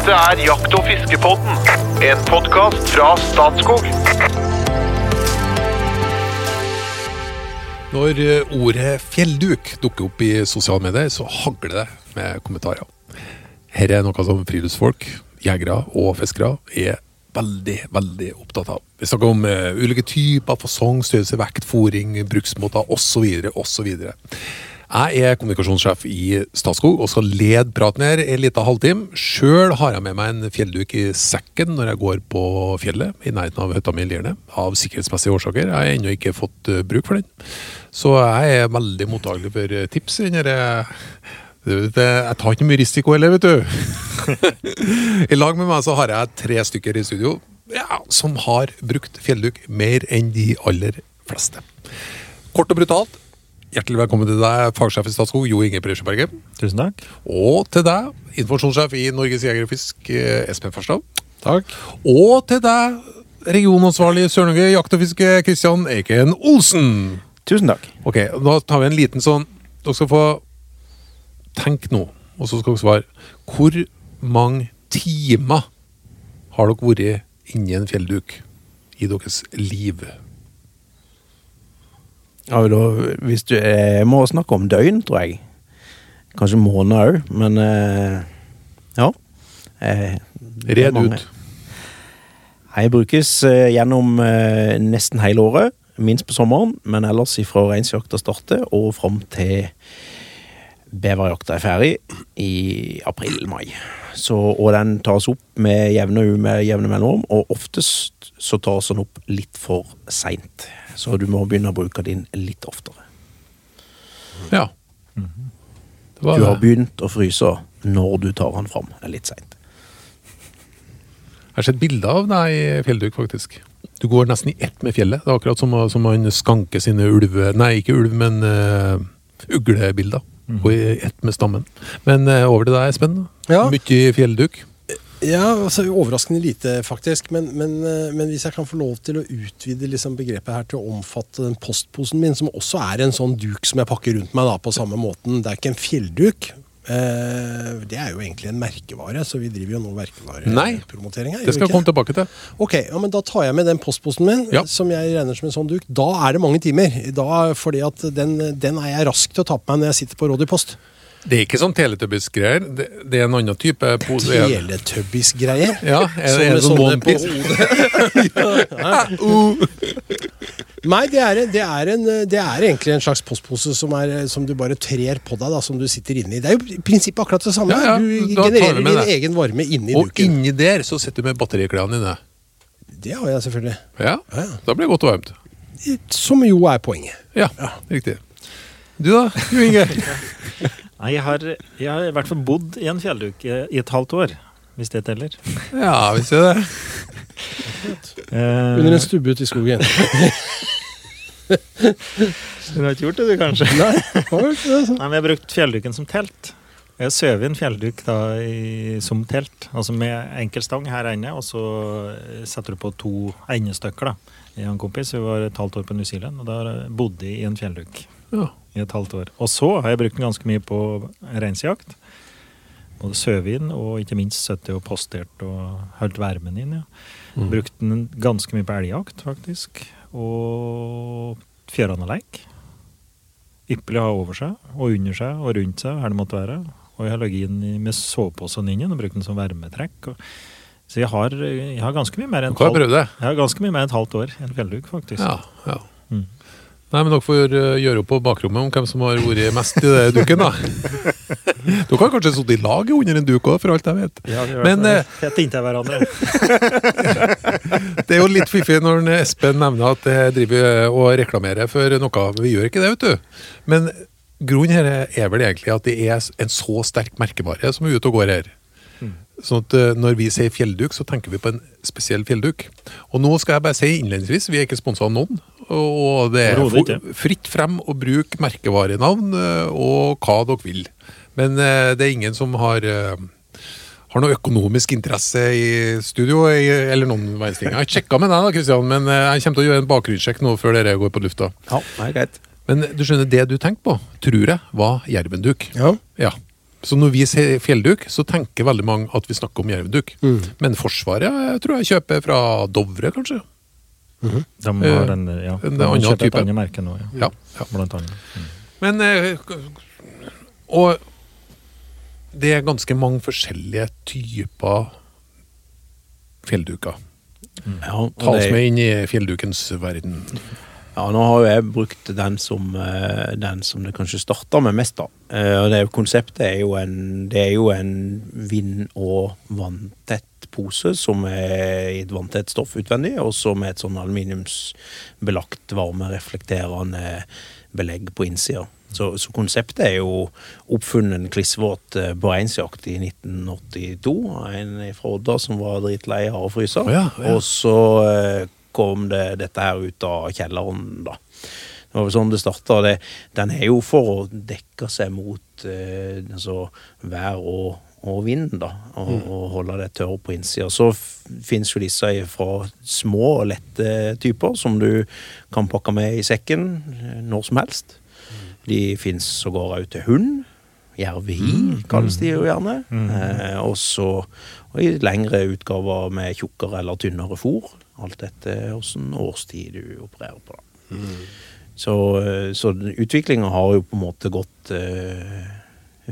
Dette er Jakt- og fiskepodden, en podkast fra Statskog. Når eh, ordet fjellduk dukker opp i sosiale medier, så hagler det med kommentarer. Her er noe som friluftsfolk, jegere og fiskere er veldig, veldig opptatt av. Vi snakker om eh, ulike typer, fasong, størrelse, vekt, fôring, bruksmåter osv. osv. Jeg er kommunikasjonssjef i Statskog og skal lede praten her en liten halvtime. Sjøl har jeg med meg en fjellduk i sekken når jeg går på fjellet i nærheten av hytta mi i Lierne. Av sikkerhetsmessige årsaker. Jeg har ennå ikke fått eh, bruk for den. Så jeg er veldig mottagelig for eh, tips i det, jeg tar ikke mye risiko heller, vet du. I lag med meg så har jeg tre stykker i studio ja, som har brukt fjellduk mer enn de aller fleste. Kort og brutalt, hjertelig velkommen til deg, fagsjef i Statskog, Jo Inge Presjeberget. Tusen takk. Og til deg, informasjonssjef i Norges Jeger og Fisk, eh, Espen Farstad. Takk. Og til deg, regionansvarlig i Sør-Norge jakt og fiske, Kristian Eiken Olsen. Tusen takk. Ok, da tar vi en liten sånn Dere skal få tenke nå, og så skal dere svare. Hvor mange timer har dere vært inni en fjellduk i deres liv? Hvis du Jeg må snakke om døgn, tror jeg. Kanskje måneder òg, men eh, ja. Eh, Red ut. Jeg brukes eh, gjennom nesten hele året. Minst på sommeren, men ellers ifra reinsjakta starter og fram til beverjakta er ferdig i april-mai. Og den tas opp med jevne, med jevne mellomrom, og oftest så tas den opp litt for seint. Så du må begynne å bruke din litt oftere. Ja. Det var Du har det. begynt å fryse når du tar den fram. Det er litt seint. Jeg har sett bilder av deg i fjellduk, faktisk. Du går nesten i ett med fjellet. Det er akkurat som, som man skanker sine ulve... Nei, ikke ulv, men uh, uglebilder. Gå i ett med stammen. Men uh, over til deg, Espen. Ja. Mye fjellduk. Ja, altså Overraskende lite, faktisk. Men, men, eh, men hvis jeg kan få lov til å utvide liksom begrepet her til å omfatte den postposen min, som også er en sånn duk som jeg pakker rundt meg da på samme måten. Det er ikke en fjellduk. Eh, det er jo egentlig en merkevare, så vi driver jo nå merkevarepromotering her. Det skal jeg komme tilbake til. Ok, ja, men Da tar jeg med den postposen min, Ja. som jeg regner som en sånn duk. Da er det mange timer. Da, fordi at den, den er jeg rask til å ta på meg når jeg sitter på Rådypost. Det er ikke sånn Teletubbies-greier. Det, det er en annen type pose. Teletubbies-greier. Ja, er, Sånne- er det sånn One på Nei, det er, det, er en, det er egentlig en slags postpose som, er, som du bare trer på deg, da, som du sitter inni. Det er jo i prinsippet akkurat det samme. Ja, ja, Du genererer din det. egen varme inni Og duken. inni der så sitter du med batteriklærne dine. Det har jeg selvfølgelig. Ja, Ja, ja. Da blir det godt og varmt. Som jo er poenget. Ja, riktig. Du da, Jo Inge? Nei, jeg har, jeg har i hvert fall bodd i en fjellduk i, et halvt år, hvis det teller. Ja, vi ser det. Eh, Under en stubbe ute i skogen. Du har ikke gjort det, du, kanskje? Nei, har det. Nei, men jeg har brukt fjellduken som telt. Jeg søv i en fjellduk da, i, som telt, altså med enkeltstang her inne, og så setter du på to endestykker. da. Jeg og en kompis vi var et halvt år på New Zealand, og da bodde jeg i en fjellduk Ja. I et halvt år. Og så har jeg brukt den ganske mye på reinsjakt. Både søvin og ikke minst sittet og postert og holdt varmen inn. ja. Mm. Brukt den ganske mye på elgjakt, faktisk. Og fjørandeleik. Ypperlig å ha over seg, og under seg, og rundt seg, her det måtte være. Og jeg har ligget inn med soveposen inn igjen og brukt den som varmetrekk. Og, så jeg har, jeg har ganske mye mer enn Dere har jeg har ganske mye mer enn et halvt år en fjellduk, faktisk. Ja, ja. Mm. Nei, men dere får uh, gjøre opp på bakrommet om hvem som har vært mest i det duken, da. dere har kanskje sittet i lag under en duk òg, for alt jeg vet. Ja, har Men, vært eh, tett inntil hverandre. Det er jo litt fiffig når Espen nevner at jeg driver og reklamerer for noe. Vi gjør ikke det, vet du. Men grunnen her er vel egentlig at det er en så sterk merkevare som er ute og går her. Sånn at eh, Når vi sier fjellduk, så tenker vi på en spesiell fjellduk. Og nå skal jeg bare si innledningsvis, vi er ikke sponsa av noen. Og det er fritt frem å bruke merkevarenavn eh, og hva dere vil. Men eh, det er ingen som har eh, har noe økonomisk interesse i studio, eller noen verdens ting. Jeg har sjekka med deg, da, Kristian, men jeg kommer til å gjøre en bakgrunnssjekk nå før dere går på lufta. Ja, det er greit. Men du skjønner, det du tenkte på, tror jeg var jervenduk. Ja. Ja. Så når vi ser fjellduk, så tenker veldig mange at vi snakker om jervenduk. Mm. Men Forsvaret jeg tror jeg kjøper fra Dovre, kanskje. De Eh, har den, ja. en De annen type. et annet merke nå, ja. Ja, ja. Blant annet. Mm. Men eh, Og det er ganske mange forskjellige typer fjellduker. Ja, Ta oss med inn i fjelldukens verden. Ja, nå har jo jeg brukt den som, eh, den som det kanskje starta med mest, da. Eh, Og det konseptet er jo en, det er jo en vind- og vanntett pose som er i et vanntett stoff utvendig, og så med et sånn aluminiumsbelagt varmereflekterende belegg på innsida. Så, så konseptet er jo oppfunnet klissvåt eh, bereinsjakt i 1982. En fra Odda som var dritlei av å fryse. Oh ja, ja. Og så eh, kom det dette her ut av kjelleren, da. Det var vel sånn det starta. Den er jo for å dekke seg mot eh, altså vær og, og vind, da. Og, og holde det tørr på innsida. Så fins jo disse fra små og lette typer som du kan pakke med i sekken eh, når som helst. De fins sågar òg til hund. Jervehi kalles de jo gjerne. Eh, og så og i lengre utgaver med tjukkere eller tynnere fôr. Alt etter åssen årstid du opererer på. Da. Så, eh, så utviklinga har jo på en måte gått eh,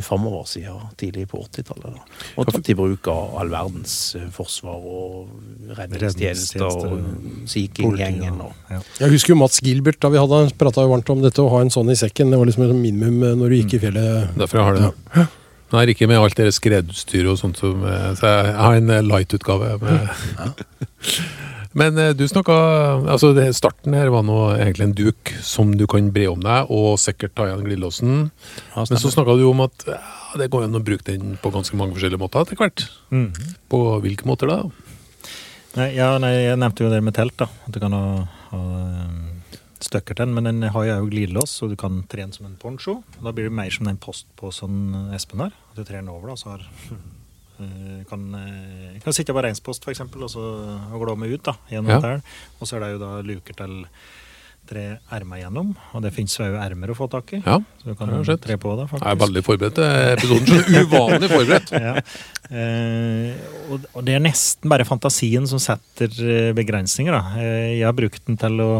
framover siden tidlig på 80-tallet. Og tatt i bruk av all verdens eh, forsvar og redningstjenester og Sea King-gjengen. ja. Jeg husker jo Mats Gilbert da vi hadde prata varmt om dette å ha en sånn i sekken. Det var liksom et minimum eh, når du gikk i fjellet. Derfor jeg har det. Ja. Nei, ikke med alt det skredutstyret og sånt. Som, så jeg har en light-utgave. med- Men eh, du snakka altså Starten her var nå egentlig en duk som du kan bre om deg, og sikkert ta igjen glidelåsen. Ja, Men så snakka du om at ja, det går an å bruke den på ganske mange forskjellige måter etter hvert. Mm. På hvilke måter da? Nei, ja, nei, jeg nevnte jo det med telt, da. At du kan ha, ha eh, støkker til den. Men den har jo glidelås, så du kan tre den som en poncho. Da blir det mer som den sånn Espen har. At du trer den over, da, så har kan, eh, kan sitte på reinspost f.eks. og så og glåme ut da, gjennom Ja. dette. Og så er det jo da luker til tre ermer gjennom. Og det fins jo ermer å få tak i. Ja, Så du kan sett. tre på det, faktisk. jeg er veldig forberedt til episoden. Så uvanlig forberedt. ja. eh, og, og det er nesten bare fantasien som setter eh, begrensninger. Da. Eh, jeg har brukt den til å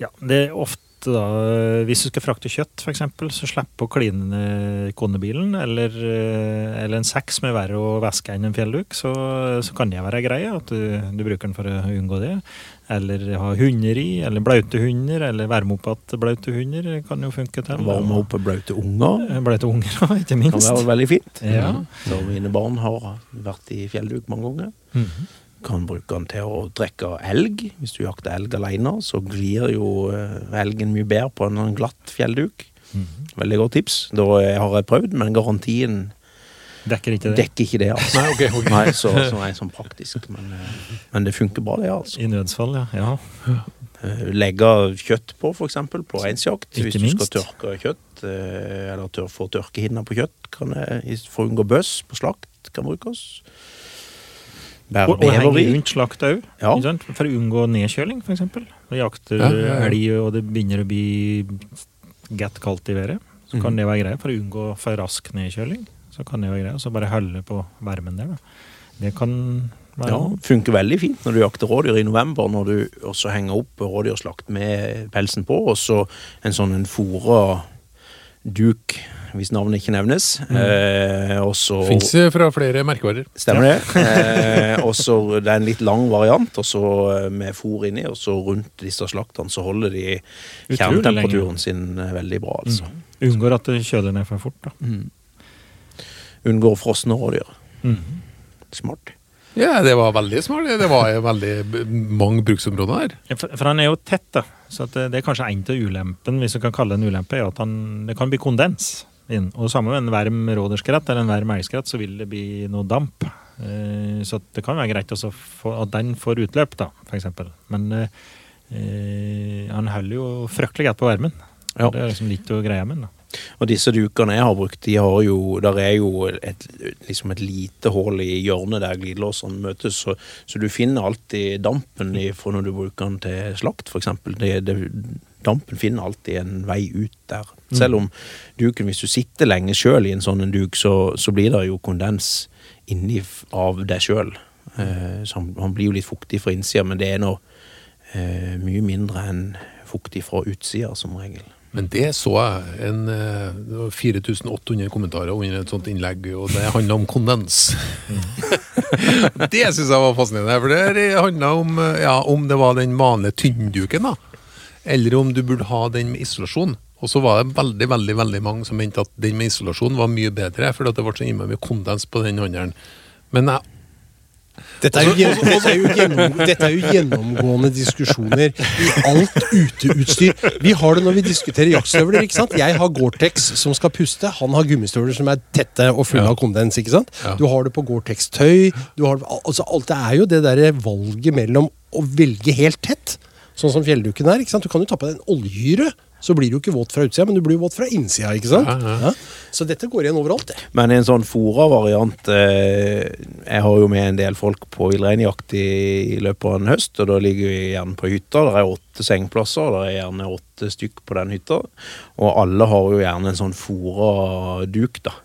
Ja, det er ofte da eh, Hvis du skal frakte kjøtt, f.eks., så slippe å kline konebilen, eller, eh, eller en sekk som er verre å væske enn en fjellduk, så, så kan det være greie at du, du bruker den for å unngå det. Eller ha hunder i, eller blaute hunder, eller varme opp igjen blaute hunder. Kan jo funke til. Varme opp blaute unger. Eh, Blaute unger, ikke Kan være veldig fint. Ja. Så mine barn har vært i fjellduk mange ganger. Mhm. Kan bruke den til å drikke elg. Hvis du jakter elg alene, så glir jo eh, elgen mye bedre på en sånn glatt fjellduk. Mhm. Veldig godt tips. Da eh, har jeg prøvd, men garantien Dekker ikke det. dekker ikke det. altså. Nei, okay, okay. Nei, så, så er jeg sånn praktisk. Men, eh, men det funker bra, det. altså. I nødsfall, ja. ja. Legge kjøtt på, f.eks. på reinsjakt. Hvis du minst. skal tørke kjøtt, eller tør, få tørkehinner på kjøtt, kan jeg, for å unngå bøss på slakt, kan brukes. Bære Og, og henge rundt slakt òg, Ja. for å unngå nedkjøling, f.eks. Når jakter Ja, ja, elg og det begynner å bli get kaldt i været, så kan Mhm. det være greit. For å unngå for rask nedkjøling, så kan det være greit. Så bare holde på varmen der, da. Det kan være Ja, funker veldig fint når du jakter rådyr i november, når du også henger opp rådyrslakt med pelsen på, og så en sånn en fora duk, hvis navnet ikke nevnes. Eh, også, Fins fra flere merkevarer. Stemmer det. Eh, også, Det er en litt lang variant, og så eh, med fôr inni, og så rundt disse slaktene så holder de kjernetemperaturen sin eh, veldig bra, altså. Mm. Unngår at det kjøler ned for fort, da. Mm. Unngår frosne rådyr. Mm. Smart. Ja, det var veldig smart. Det var veldig mange bruksområder her. For, for han er jo tett, da. Så at det, er kanskje en av ulempen, hvis du kan kalle det en ulempe, er at han, det kan bli kondens inn. Og samme med en varm råderskrett eller en varm elgskrett, så vil det bli noe damp. Eh, så det kan være greit også få, at den får utløp, da, eksempel. Men eh, eh, han holder jo fryktelig godt på varmen. Ja. Det er liksom litt å greie med da. Og disse dukene jeg har brukt, de har jo, der er jo et, liksom et lite hull i hjørnet der glidelåsene møtes, så, så du finner alltid dampen fra når du bruker den til slakt, f.eks. Dampen finner alltid en vei ut der. Selv om duken, hvis du sitter lenge sjøl i en sånn en duk, så, så blir det jo kondens inni av deg sjøl. Eh, så han, han blir jo litt fuktig fra innsida, men det er nå eh, mye mindre enn fuktig fra utsida, som regel. Men det så jeg. En, eh, det var 4800 kommentarer under et sånt innlegg, og det handla om kondens. det syns jeg var fascinerende, for det handla om eh, ja, om det var den vanlige tynnduken, da. Eller om du burde ha den med isolasjon. Og så var det veldig veldig, veldig mange som mente at den med isolasjon var mye bedre, for at det ble så innmari mye kondens på den andre. Men jeg Dette er, jo, dette, er jo gjennom, dette er jo gjennomgående diskusjoner i alt uteutstyr. Vi har det når vi diskuterer jaktstøvler. ikke sant? Jeg har Gore-Tex som skal puste, han har gummistøvler som er tette og fulle av kondens. ikke sant? Du har det på Gore-Tex-tøy. du har altså alt Det er jo det derre valget mellom å velge helt tett, sånn som fjellduken er. ikke sant? Du kan jo ta på deg en oljehyre, så blir du ikke våt fra utsida, men du blir våt fra innsida. ikke sant? Ja, ja. Ja. Så dette går igjen overalt. det. Men en sånn fora-variant eh, Jeg har jo med en del folk på villreinjakt i, i løpet av en høst, og da ligger vi gjerne på hytta. Det er åtte sengeplasser, det er gjerne åtte stykk på den hytta. Og alle har jo gjerne en sånn fora-duk, da.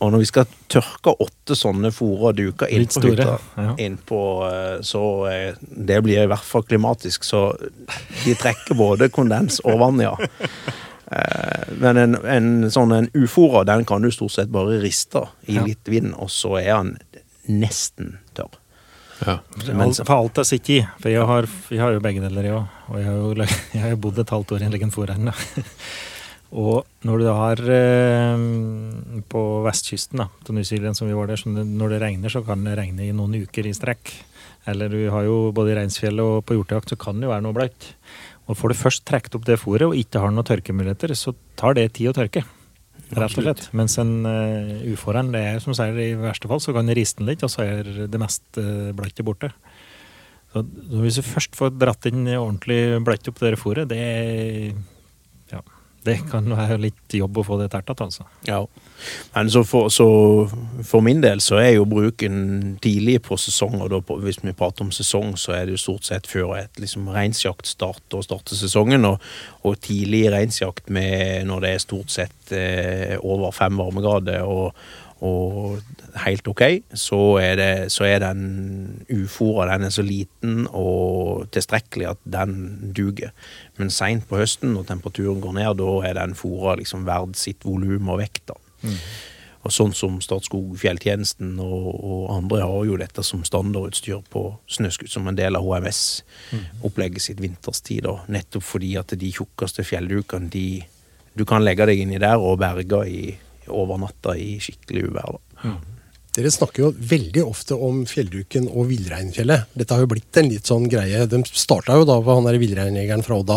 Og når vi skal tørke åtte sånne fora duker inn på hytta, ja. innpå, eh, så eh, det blir i hvert fall klimatisk. Så de trekker både kondens og vann, ja. Eh, Men en, en sånn en ufòra, den kan du stort sett bare riste i Ja. litt vind, og så er han nesten tørr. ja. Alt, så- for alt er sitt i. For jeg har, jeg har jo begge deler, jeg òg. Og jeg har jo jeg har jo bodd et halvt år i en egen fòrhern. Og når du har eh, på vestkysten da, til New Zealand, som vi var der, så det- når det regner, så kan det regne i noen uker i strekk. Eller du har jo både i Reinsfjellet og på hjortejakt, så kan det jo være noe bløtt. Og får du først trukket opp det fôret og ikke har noen tørkemuligheter, så tar det tid å tørke. Rett og slett. Mens en uh, det er som sier, i verste fall så kan du riste den litt, og så er det meste uh, bløtte borte. Så så hvis du først får dratt inn ordentlig bløtt opp det fôret, det ja, det kan være litt jobb å få det tertet, altså. Ja. Men så for, så for min del så er jo bruken tidlig på sesong, og da på, hvis vi prater om sesong, så er det jo stort sett før et liksom reinsjakt starter og starter sesongen, og, og tidlig reinsjakt når det er stort sett eh, over fem varmegrader og, og helt ok, så er, det, så er den ufora den er så liten og tilstrekkelig at den duger. Men seint på høsten, når temperaturen går ned, da er den fora liksom verd sitt volum og vekt. da. Og sånn som Statskog Fjelltjenesten og, og andre har jo dette som standardutstyr på snøskutt som en del av HMS-opplegget sitt vinterstid. da. Nettopp fordi at de tjukkeste fjelldukene de, du kan legge deg inni der og berge i, over natta i skikkelig uvær. da. Dere snakker jo veldig ofte om fjellduken og villreinfjellet. Dette har jo blitt en litt sånn greie. De starta jo da på han der villreinjegeren fra Odda.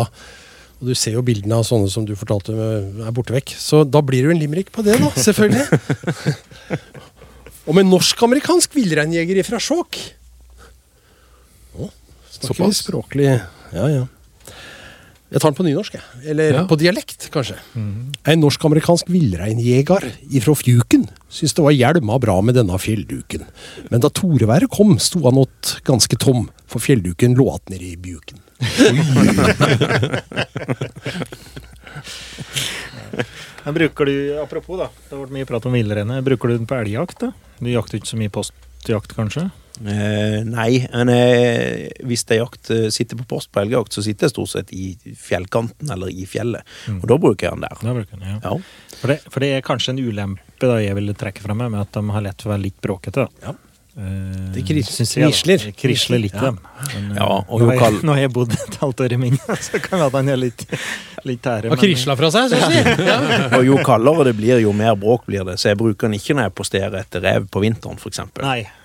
Og du ser jo bildene av sånne som du fortalte er borte vekk. Så da blir det jo en limerick på det, da. Selvfølgelig. Om en norsk-amerikansk villreinjeger fra Skjåk. Snakker vi Såpass. språklig Ja, ja. Jeg tar den på nynorsk, jeg. Eller Ja. på dialekt, kanskje. En norsk-amerikansk villreinjeger ifra Fjuken syntes det var hjelma bra med denne fjellduken. Men da toreværet kom, sto han åt ganske tom, for fjellduken lå att nede i buken. Men bruker du, apropos da, det har vært mye prat om villreinet. bruker du den på elgjakt da? Du jakter ikke så mye postjakt kanskje? Eh, nei, men eh, hvis jeg jakt, eh, sitter på post på elgjakt, så sitter jeg stort sett i fjellkanten eller i fjellet. Og da bruker jeg den der. Jeg den, ja. Ja. For det, for det er kanskje en ulempe da jeg ville trekke frem med at de har lett for å være litt bråkete. Ja. Eh, Det jeg, krisler. Det Krisler litt, Ja. dem. Men, eh, Ja, og nå, jo har kall- jeg, nå har jeg bodd et halvt år i min, så kan det at han er litt, litt tære. Har krisla fra seg, så å si. Ja. Og jo kaldere det blir, jo mer bråk blir det. Så jeg bruker den ikke når jeg posterer etter rev på vinteren, f.eks.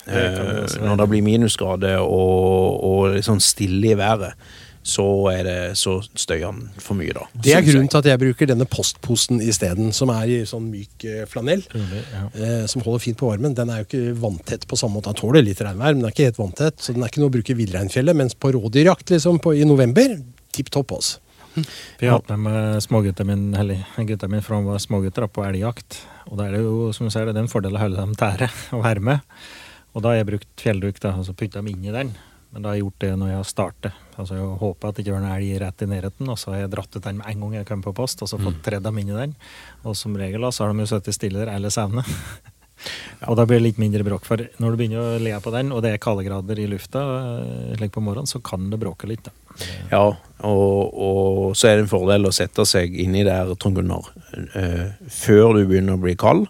Eh, når det blir minusgrader og, og sånn stille i været, så, er det, så støyer han for mye, da. Det er grunnen til at jeg bruker denne postposen isteden, som er i sånn myk eh, flanell. Rolig, ja. Eh, som holder fint på varmen. Den er jo ikke vanntett på samme måte. Den tåler litt regnvær, men den er ikke helt vanntett. Så den er ikke noe å bruke i villreinfjellet. Mens på rådyrjakt liksom, på, i november, tipp topp. oss. Vi har hatt med meg smågutta mine, eller gutta mine fra de var smågutter på elgjakt. Og da er det jo, som du sier, det er en fordel å holde dem tære og være med. Og da har jeg brukt fjellduk, da, altså putta dem inn i den. Men da har jeg gjort det når jeg har startet. Altså Jeg håper at det ikke var en elg rett i nærheten, og så har jeg dratt ut den med en gang jeg kom på post, og så fått tredd dem inn i den. Og som regel da, så har de jo sittet stille der eller sovnet. og da blir det litt mindre bråk. For når du begynner å le på den, og det er kaldegrader i lufta eh, slik på morgenen, så kan det bråke litt. da. Ja, og, og så er det en fordel å sette seg inni der, Trond Gunnar, uh, før du begynner å bli kald,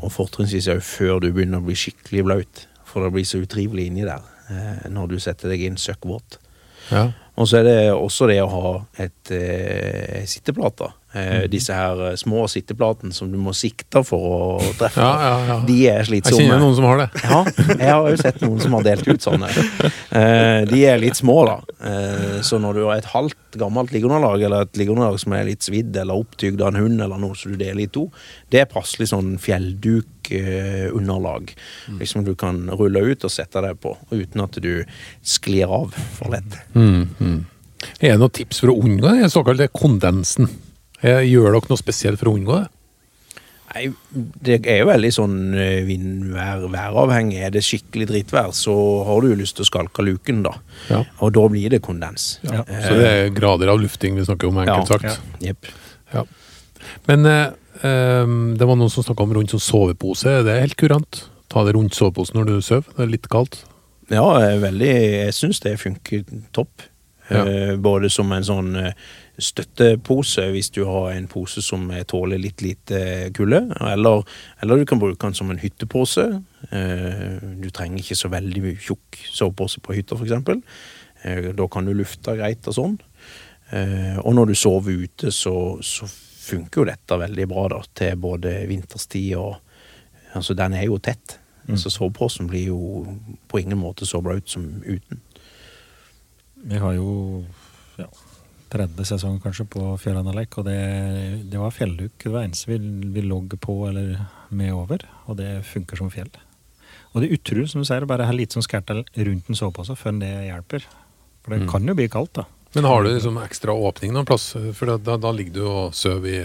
og fortrinnsvis òg før du begynner å bli skikkelig blaut. For det blir så utrivelig inni der uh, når du setter deg inn søkkvåt. Ja. Og så er det også det å ha et eh, sitteplater. Eh, Disse her eh, små sitteplatene som du må sikte for å treffe. Ja, ja, ja. De er slitsomme. Jeg kjenner noen som har det. Ja, jeg har jo sett noen som har delt ut sånne. Eh, de er litt små, da. Eh, så når du har et halvt gammelt liggeunderlag, eller et liggeunderlag som er litt svidd eller opptygd av en hund, eller noe som du deler i to, det er passelig sånn fjelldukunderlag. Liksom du kan rulle ut og sette deg på, uten at du sklir av for lett. Mm, mm. Er det noen tips for å unngå den såkalte kondensen? Eh, Gjør dere noe spesielt for å unngå det? Nei, det er jo veldig sånn eh, vindvær, væravhengig. Er det skikkelig drittvær, så har du jo lyst til å skalke luken, da. Ja. Og da blir det kondens. Ja. Så det er grader av lufting vi snakker om, enkelt Ja. sagt. Ja. Men eh, eh, det var noen som snakka om rundt som sovepose. Det er helt kurant. Ta det rundt soveposen når du sover. Det er litt kaldt. Ja, veldig Jeg syns det funker topp. Ja. Eh, både som en sånn eh, støttepose hvis du har en pose som tåler litt lite kulde. Eller, eller du kan bruke den som en hyttepose. Eh, du trenger ikke så veldig mye tjukk sovepose på hytta, f.eks. Eh, da kan du lufte greit og sånn. Og når du sover ute, så, så funker jo dette veldig bra da, til både vinterstid og Altså, den er jo tett. Så soveposen blir jo på ingen måte så blaut som uten. Vi har jo ja, 30 sesong kanskje på Fjøranalek, og det, det var fjellduk. Det var eneste vi, vi lå på eller med over, og det funker som fjell. Og det er utrolig, som du sier, å bare ha litt sånn skærtel rundt en sovepose før det hjelper. For det kan jo bli kaldt, da. Men har du liksom ekstra åpning noen plass? For da, da, da ligger du og sover i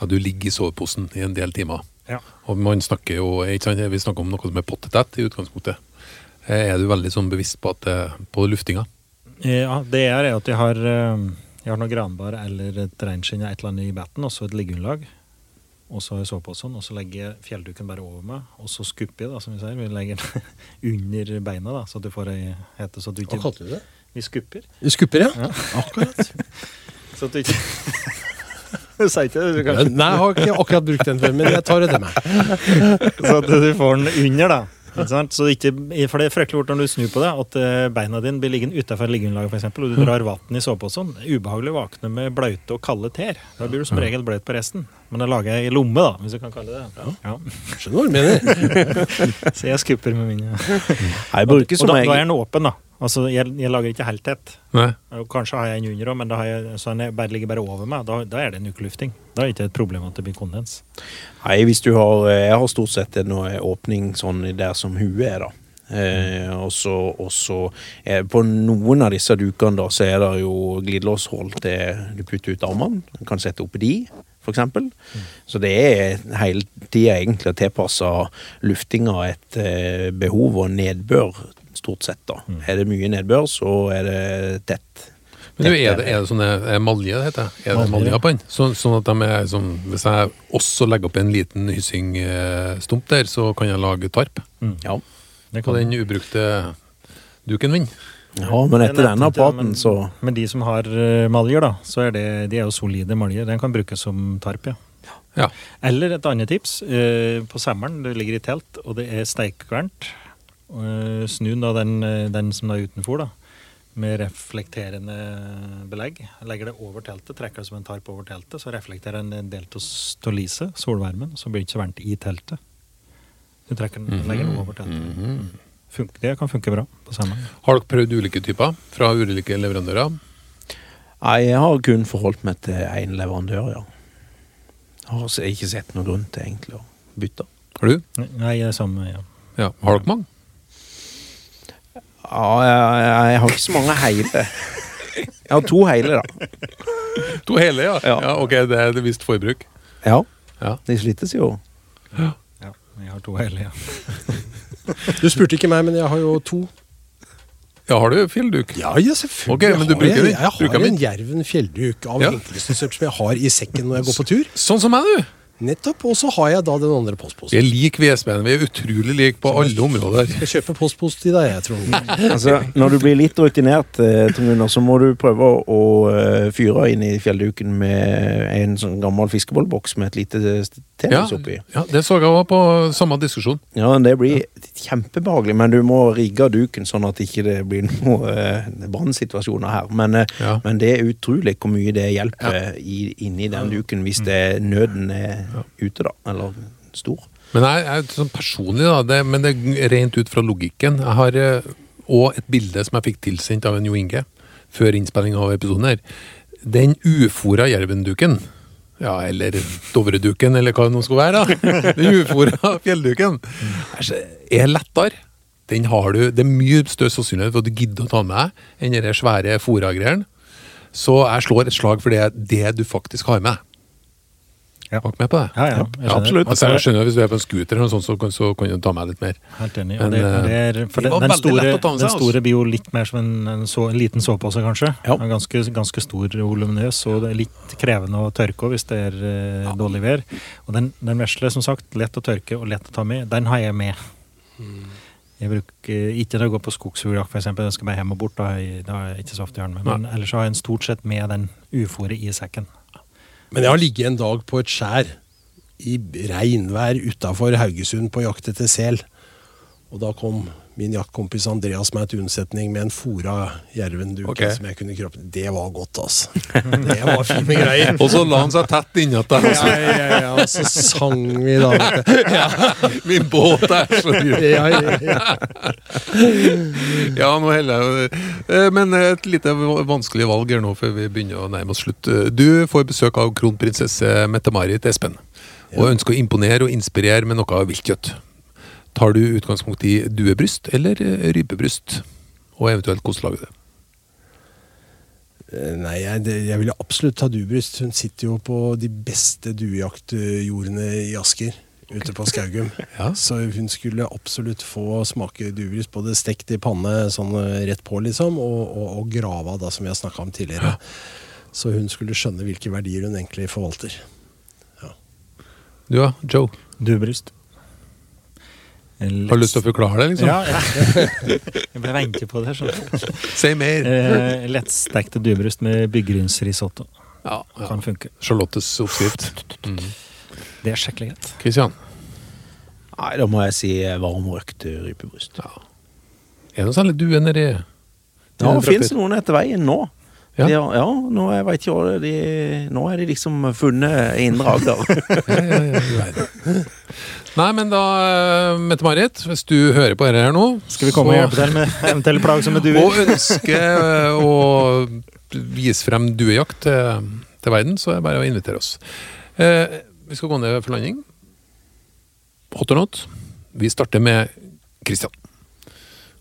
Ja, du ligger i soveposen i en del timer. Ja. Og man snakker jo ikke sant, Vi snakker om noe som er pottetett i utgangspunktet. Eh, Er du veldig sånn bevisst på, at det, på luftinga? Ja, det jeg er, at jeg har, eh, jeg har noe granbar eller et reinskinn eller et eller annet i batten, og så et liggeunderlag. Og så har jeg soveposen, og så legger jeg fjellduken bare over meg, og så skupper jeg, da, som vi sier. Vi legger den under beina, da, så at du får ei hete. Så at du Hva kalte du det? Vi skupper. Skupper, ja. Ja. Akkurat. Så at du ikke Du sa ikke det, du kanskje. Nei, jeg har ikke akkurat brukt den før, men jeg tar det til meg. Så at du får den under, da. Så ikke, for det er fryktelig fort når du snur på det, at eh, beina dine blir liggende utafor liggeunderlaget, f.eks., og du drar vann i soveposen. Er Ubehagelig å våkne med blaute og kalde tær. Da blir du som regel bløt på resten. Men det lager jeg i lomme, da, hvis du kan kalle det det. Ja. Skjønner hva du mener. Så jeg skupper med mine. Jeg bruker Og som da, da er den åpen, da. Altså, jeg, jeg lager ikke helt tett. Kanskje har jeg en under òg, men da har jeg, så den bare ligger bare over meg. Da, da er det en ukelufting. Da er det ikke et problem at det blir kondens. Nei, hvis du har Jeg har stort sett en åpning sånn der som huet er, da. Eh, og så, og så eh, På noen av disse dukene da, så er det jo glidelåshold til du putter ut armene. Du kan sette oppi de, for eksempel. Så det er hele tida egentlig å tilpasse luftinga et eh, behov og nedbør, stort sett. da. Er det mye nedbør, så er det tett. Men du, er det, er det sånne er malje det heter? Er det Malje, på den? Så, sånn at de er sånn Hvis jeg også legger opp en liten hyssyngstump der, så kan jeg lage tarp Ja. Det på kan- den ubrukte duken min. Ja, men etter er denne men- så Men de som har eh, maljer, da, så er det, de er jo solide maljer. Den kan brukes som tarp, ja. Ja. Eller et annet tips. eh, På sommeren, du ligger i telt, og det er steikvarmt. eh, Snu da den, den som er utenfor, da. Med reflekterende belegg. Legger det over teltet, trekker det som en tarp over teltet, så reflekterer den en del av lyset, solvarmen, så blir det ikke så varmt i teltet. Du trekker den, legger den over teltet. Mhm. Funk, det kan funke bra på samme. Har dere prøvd ulike typer fra ulike leverandører? Nei, jeg har kun forholdt meg til én leverandør, ja. Har ikke sett noen grunn til egentlig å bytte. Har du? Nei, jeg er samme, ja. Ja. Har dere mange? Ja, jeg, jeg har ikke så mange hele. Jeg har to hele, da. To hele, ja. Ja. ja. ok, det er et visst forbruk. Ja, Ja. de slites jo. ja. Jeg har to hele, ja. Du spurte ikke meg, men jeg har jo to. Ja, har du fjellduk? Ja, ja, selvfølgelig. Okay, men du bruker jeg, den? jeg har en Jerven fjellduk av Ja. sort som jeg har i sekken når jeg går på tur. Sånn som meg, du! Nettopp. Og så har jeg da den andre Vi er lik vi, Espen. Vi er utrolig like på alle områder. Jeg kjøper postpost til deg, jeg tror. Altså, når du blir litt rutinert, eh, Gunnar, så må du prøve å, eh, fyre inn i fjellduken med en sånn gammel fiskebollboks med et lite Ja, tennis oppi. ja, det så jeg òg på samme diskusjon. Ja, det blir kjempebehagelig, men du må rigge duken sånn at ikke det blir noen eh, brannsituasjoner her. Men, Ja. men det er utrolig hvor mye det hjelper i, inni den duken hvis det, nøden er ute, da. Eller stor. Men jeg, jeg, sånn personlig, da, det, men det er rent ut fra logikken. Jeg har òg et bilde som jeg fikk tilsendt av en Jo Inge før innspilling av episoden her. Den ufora jervenduken, ja, eller Dovreduken, eller hva det nå skal være, da. Den ufora fjellduken er er lettere. Den har du, Det er mye større sannsynlighet for at du gidder å ta med deg enn den svære fora-greiene. Så jeg slår et slag for det, det du faktisk har med. Ja. Med på det? Ja, ja, jeg skjønner. absolutt. Altså, jeg skjønner Hvis du er på en scooter, eller noe sånt, så, kan- så kan du ta med litt mer. Helt enig. Men, det, det er, for det, den, var den, store, den altså. store blir jo litt mer som en, en, så, en liten sovepose, kanskje. Ja. Ganske, ganske stor og voluminøs, og det er litt krevende å tørke hvis det er eh, dårlig vær. Og den, den vesle, som sagt, lett å tørke og lett å ta med, den har jeg med. Jeg bruker ikke når jeg går på skogsfugljakt, f.eks. Jeg skal bare hjem og bort. Da, jeg- da er jeg ikke så ofte gjerne med. Men ellers har jeg en stort sett med den uforet i sekken. Men jeg har ligget en dag på et skjær i regnvær utafor Haugesund på jakt etter sel. Og da kom min jaktkompis Andreas med et unnsetning med en fora jervenduke okay. som jeg kunne kroppe. Det var godt, altså. Det var fine greier. Og så la han seg tett innat deg. Ja, ja, ja, og så sang vi da. vet. Ja, Min båt er så dyr. ja, ja, ja. Ja, nå heller jeg Eh, Men et lite vanskelig valg her nå før vi begynner å nærme oss slutt. Du får besøk av kronprinsesse Mette-Marit Espen. Og ønsker å imponere og inspirere med noe viltkjøtt. Tar du utgangspunkt i duebryst eller eh, rypebryst? Og eventuelt hvordan lager du det? Eh, Nei, jeg, jeg ville absolutt ta duebryst. Hun sitter jo på de beste duejaktjordene i Asker. Ute på Skaugum. Ja. Så hun skulle absolutt få smake duebryst. Både stekt i panne sånn eh, rett på, liksom, og, og, og grava, da, som vi har snakka om tidligere. Så hun skulle skjønne hvilke verdier hun egentlig forvalter. Du da, Joe? Duebryst. Har du lyst til å forklare det, liksom? Ja, jeg, jeg bare venter på det. skjønner. Si mer. Eh, Lettstekte duebryst med byggrynsrisotto. Ja, ja. Kan funke. Charlottes oppskrift. Mm. Det er skikkelig greit. Kristian? Nei, da må jeg si eh, varmrøkt rypebryst. Ja. Er det særlig due nedi Ja, det fins noen etter veien nå. Ja. Ja, ja nå, jeg vet ikke, hva de, nå er de liksom funnet i Indre Agder. Ja, ja, ja. Nei, men da, eh, Mette-Marit, hvis du hører på dette her nå Skal vi komme og hjelpe til med eventuelle plagsomme duer? Og ønsker eh, å vise frem duejakt til, til verden, så er det bare å invitere oss. Eh, vi skal gå ned for landing. Hot or not. Vi starter med Kristian.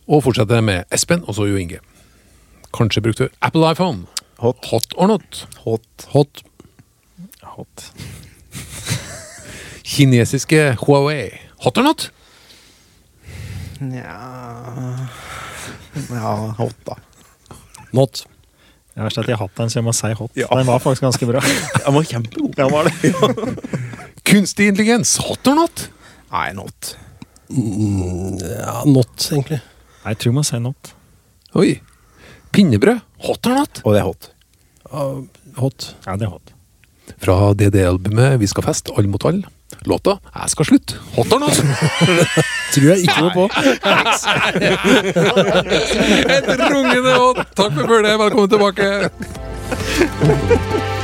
Og fortsetter med Espen, og så Jo Inge. Kanskje brukte du Apple iPhone. Hot. Hot or not. Hot. Hot. Hot. Kinesiske Huawei. Hot or not. Nja Ja, hot, da. Not. Jeg har sett jeg har hatt den, så jeg må si hot. Ja. Den var faktisk ganske bra. Den var kjempegod. Den var det. Kunstig intelligens. Hot or not. Nei, not. Mm, ja, not, egentlig. Jeg tror man sier not. Oi. Pinnebrød. Hot or not. Og det er hot. Uh, hot. Ja, det er hot. Fra DD-albumet Vi skal fest, all mot all. Låta Jeg skal slutte. Hot altså! Tror jeg ikke noe på. Et rungende hot! Takk for følget. Velkommen tilbake.